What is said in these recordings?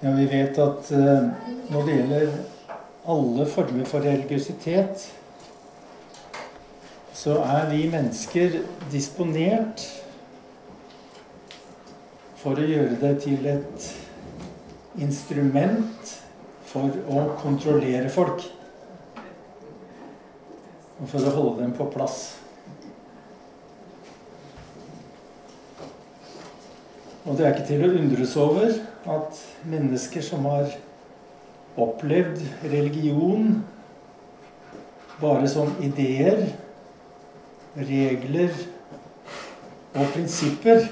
Ja, vi vet at eh, når det gjelder alle former for religiøsitet, så er vi mennesker disponert for å gjøre det til et instrument for å kontrollere folk. Og for å holde dem på plass. Og det er ikke til å undres over at mennesker som har opplevd religion bare som ideer, regler og prinsipper,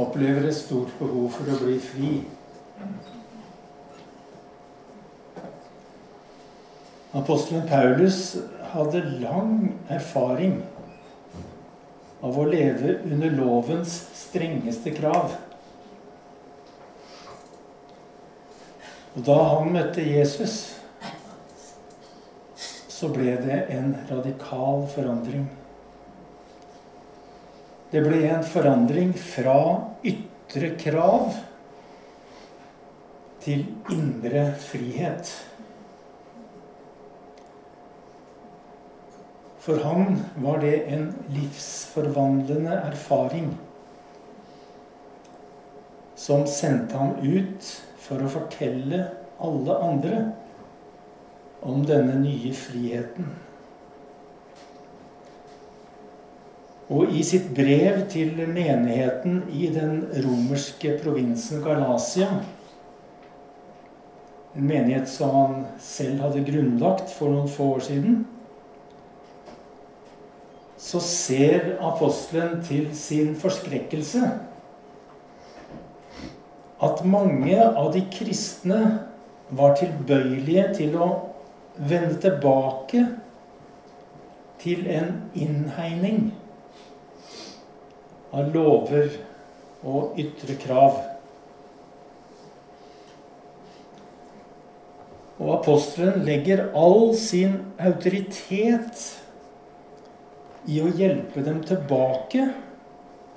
opplever et stort behov for å bli fri. Apostelen Paulus hadde lang erfaring av å leve under lovens strengeste krav. Og da han møtte Jesus, så ble det en radikal forandring. Det ble en forandring fra ytre krav til indre frihet. For ham var det en livsforvandlende erfaring som sendte ham ut for å fortelle alle andre om denne nye friheten. Og i sitt brev til menigheten i den romerske provinsen Galasia en menighet som han selv hadde grunnlagt for noen få år siden, så ser apostelen til sin forskrekkelse at mange av de kristne var tilbøyelige til å vende tilbake til en innhegning av lover og ytre krav. Og apostelen legger all sin autoritet i å hjelpe dem tilbake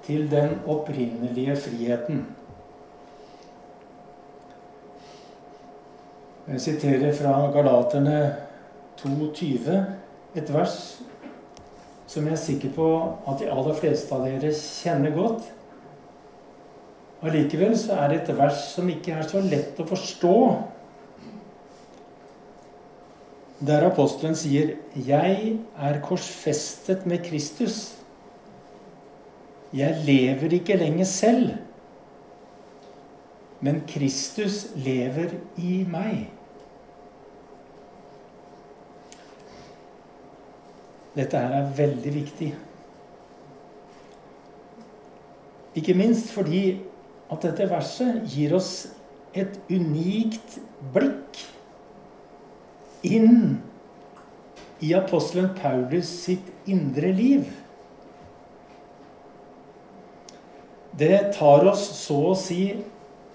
til den opprinnelige friheten. Jeg siterer fra Galaterne 2,20, et vers som jeg er sikker på at de aller fleste av dere kjenner godt. Allikevel så er det et vers som ikke er så lett å forstå der apostelen sier 'Jeg er korsfestet med Kristus'. Jeg lever ikke lenger selv, men Kristus lever i meg. Dette her er veldig viktig. Ikke minst fordi at dette verset gir oss et unikt blikk inn i apostelen Paulus sitt indre liv. Det tar oss så å si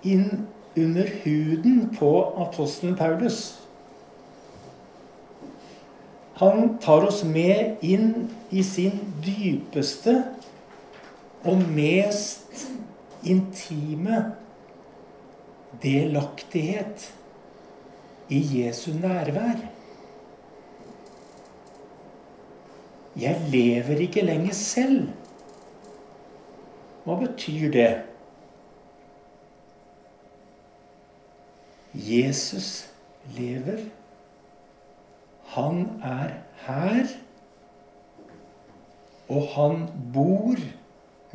inn under huden på apostelen Paulus. Han tar oss med inn i sin dypeste og mest intime delaktighet i Jesu nærvær. Jeg lever ikke lenger selv. Hva betyr det? Jesus lever. Han er her. Og han bor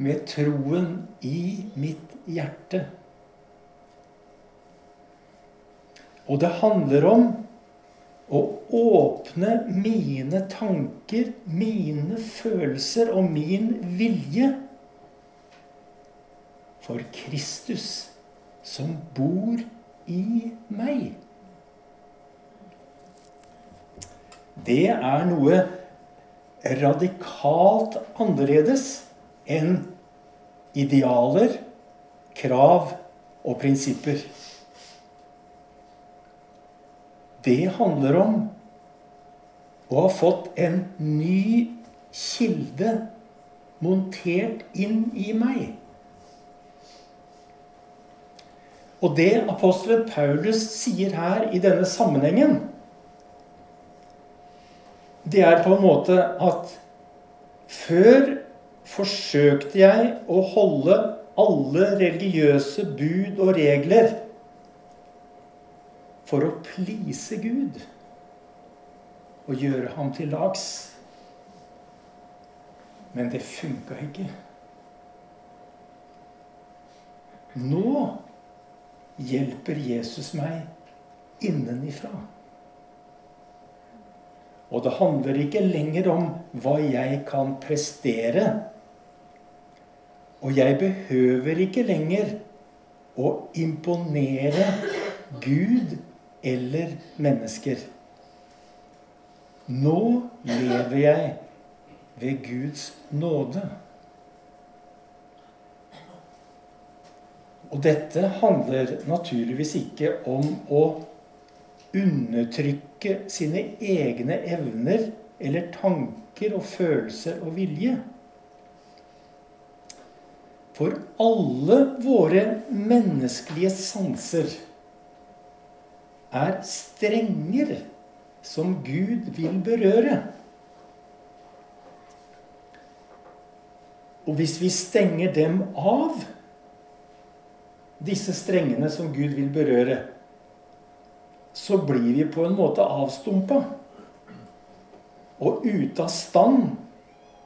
med troen i mitt hjerte. Og det handler om å åpne mine tanker, mine følelser og min vilje for Kristus som bor i meg. Det er noe radikalt annerledes enn idealer, krav og prinsipper. Det handler om å ha fått en ny kilde montert inn i meg. Og det apostelen Paulus sier her i denne sammenhengen, det er på en måte at før forsøkte jeg å holde alle religiøse bud og regler for å please Gud og gjøre ham til lags. Men det funka ikke. Nå hjelper Jesus meg innenifra. Og det handler ikke lenger om hva jeg kan prestere. Og jeg behøver ikke lenger å imponere Gud eller mennesker. Nå lever jeg ved Guds nåde. Og dette handler naturligvis ikke om å undertrykke sine egne evner eller tanker og følelser og vilje. For alle våre menneskelige sanser er strenger som Gud vil berøre. Og hvis vi stenger dem av, disse strengene som Gud vil berøre, så blir vi på en måte avstumpa og ute av stand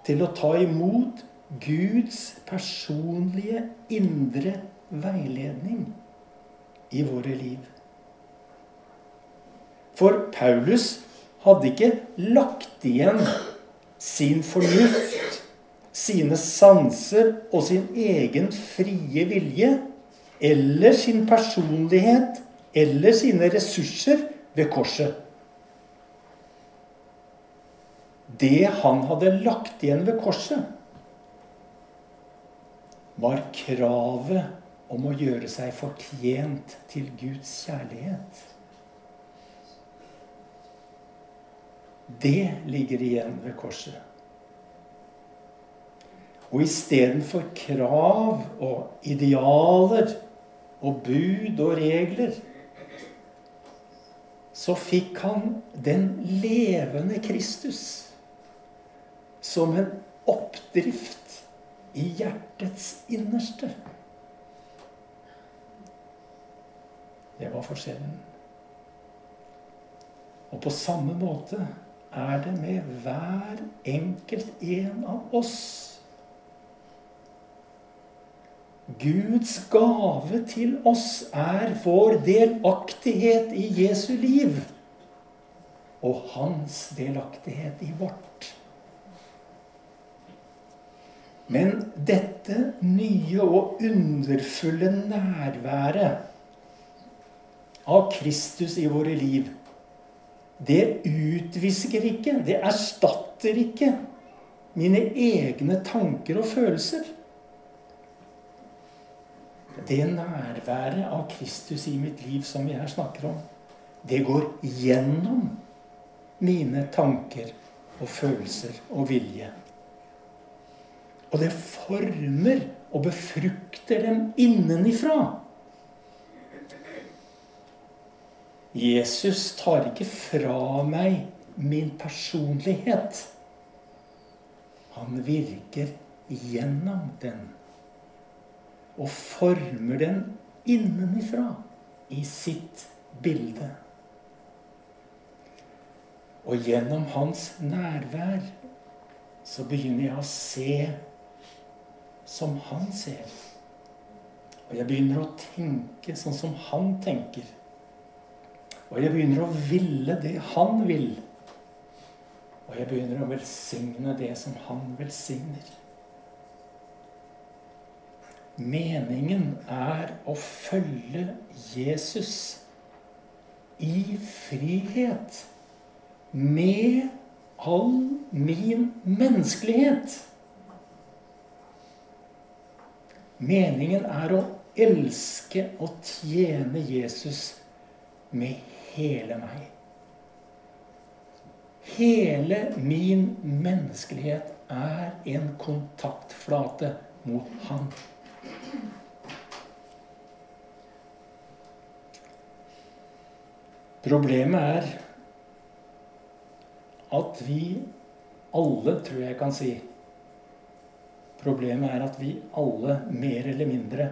til å ta imot Guds personlige indre veiledning i våre liv. For Paulus hadde ikke lagt igjen sin fornuft, sine sanser og sin egen frie vilje eller sin personlighet eller sine ressurser ved korset. Det han hadde lagt igjen ved korset, var kravet om å gjøre seg fortjent til Guds kjærlighet. Det ligger igjen ved korset. Og istedenfor krav og idealer og bud og regler, så fikk han den levende Kristus som en oppdrift i hjertets innerste. Det var forskjellen. Og på samme måte er det med hver enkelt en av oss. Guds gave til oss er vår delaktighet i Jesu liv. Og hans delaktighet i vårt. Men dette nye og underfulle nærværet av Kristus i våre liv, det utvisker ikke, det erstatter ikke mine egne tanker og følelser det nærværet av Kristus i mitt liv som vi her snakker om, det går gjennom mine tanker og følelser og vilje. Og det former og befrukter dem innenifra. Jesus tar ikke fra meg min personlighet. Han virker gjennom den og former den innenifra i sitt bilde. Og gjennom hans nærvær så begynner jeg å se som han ser. Og jeg begynner å tenke sånn som han tenker. Og jeg begynner å ville det han vil. Og jeg begynner å velsigne det som han velsigner. Meningen er å følge Jesus i frihet med all min menneskelighet. Meningen er å elske og tjene Jesus med hele meg. Hele min menneskelighet er en kontaktflate mot Han. Problemet er at vi alle, tror jeg kan si Problemet er at vi alle mer eller mindre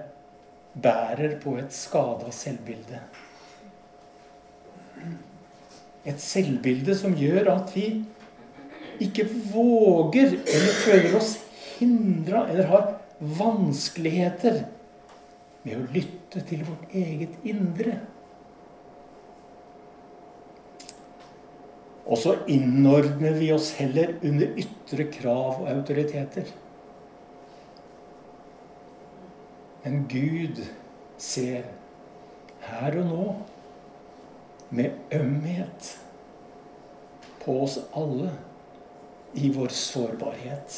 bærer på et skada selvbilde. Et selvbilde som gjør at vi ikke våger eller føler oss hindra eller har vanskeligheter med å lytte til vårt eget indre. Og så innordner vi oss heller under ytre krav og autoriteter. Men Gud ser her og nå med ømhet på oss alle i vår sårbarhet.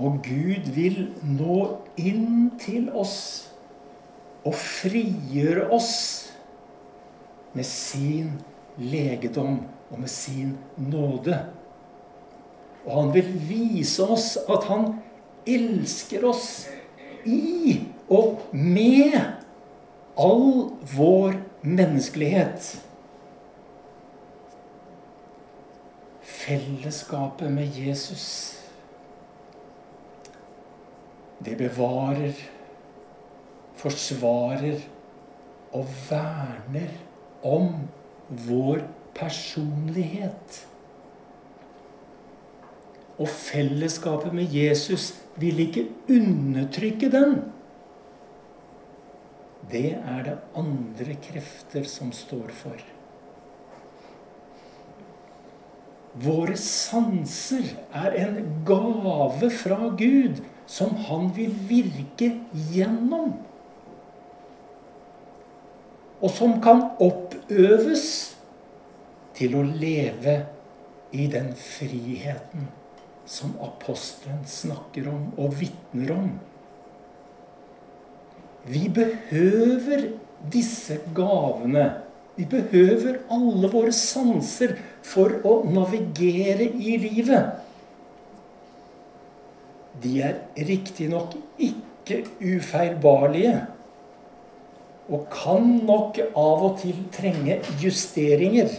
Og Gud vil nå inn til oss og frigjøre oss med sin legedom og med sin nåde. Og han vil vise oss at han elsker oss i og med all vår menneskelighet. Fellesskapet med Jesus det bevarer, forsvarer og verner om vår personlighet. Og fellesskapet med Jesus vil ikke undertrykke den. Det er det andre krefter som står for. Våre sanser er en gave fra Gud som han vil virke gjennom. Og som kan oppøves til å leve i den friheten som apostelen snakker om og vitner om. Vi behøver disse gavene. Vi behøver alle våre sanser for å navigere i livet. De er riktignok ikke ufeilbarlige og kan nok av og til trenge justeringer.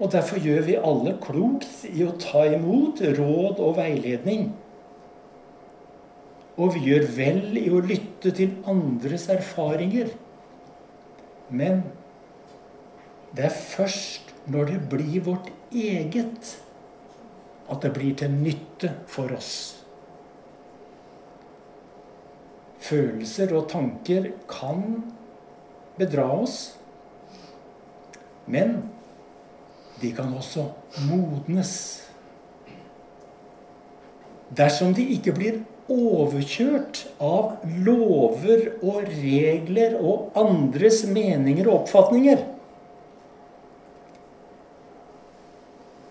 Og Derfor gjør vi alle klokt i å ta imot råd og veiledning. Og vi gjør vel i å lytte til andres erfaringer. Men det er først når det blir vårt eget, at det blir til nytte for oss. Følelser og tanker kan bedra oss, men de kan også modnes. Dersom de ikke blir overkjørt av lover og regler og andres meninger og oppfatninger,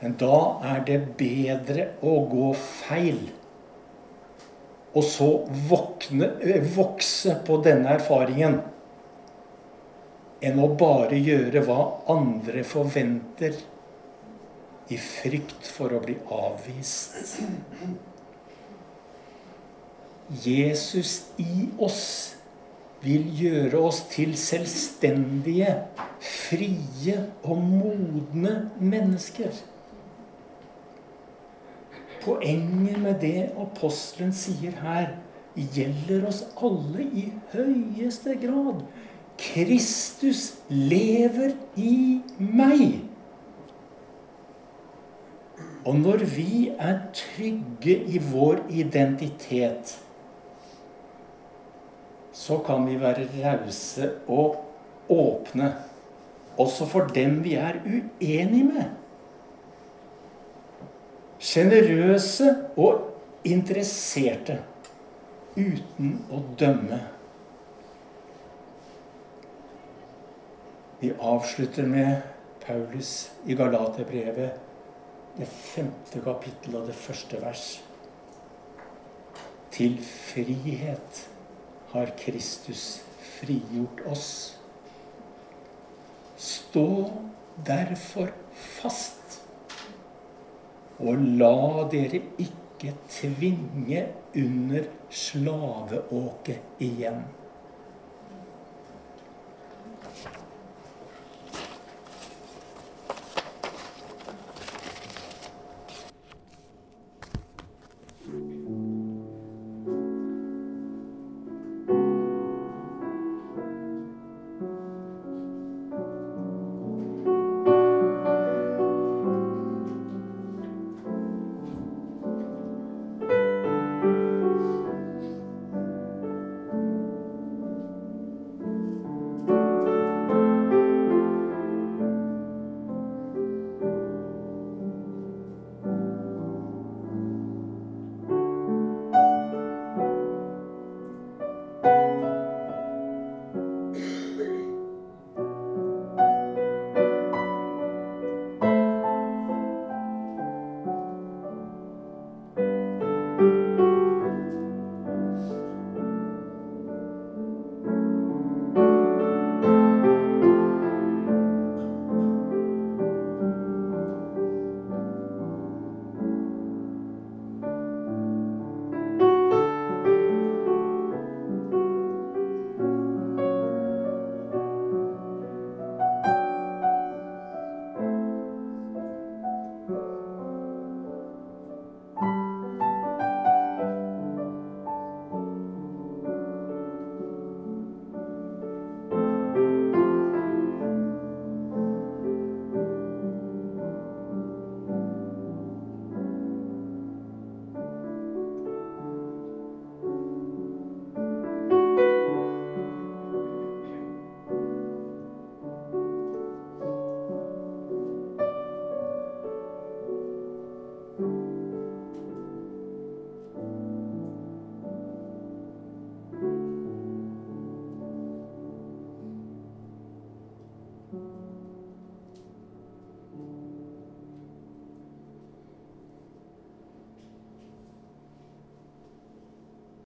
Men da er det bedre å gå feil. Og så våkne, eh, vokse på denne erfaringen enn å bare gjøre hva andre forventer i frykt for å bli avvist. Jesus i oss vil gjøre oss til selvstendige, frie og modne mennesker. Poenget med det apostelen sier her, gjelder oss alle i høyeste grad. Kristus lever i meg. Og når vi er trygge i vår identitet, så kan vi være rause og åpne også for dem vi er uenige med sjenerøse og interesserte uten å dømme. Vi avslutter med Paulus i Galaterbrevet, det femte kapittel og det første vers. Til frihet har Kristus frigjort oss. Stå derfor fast Og la dere ikke tvinge under slaveåket igjen.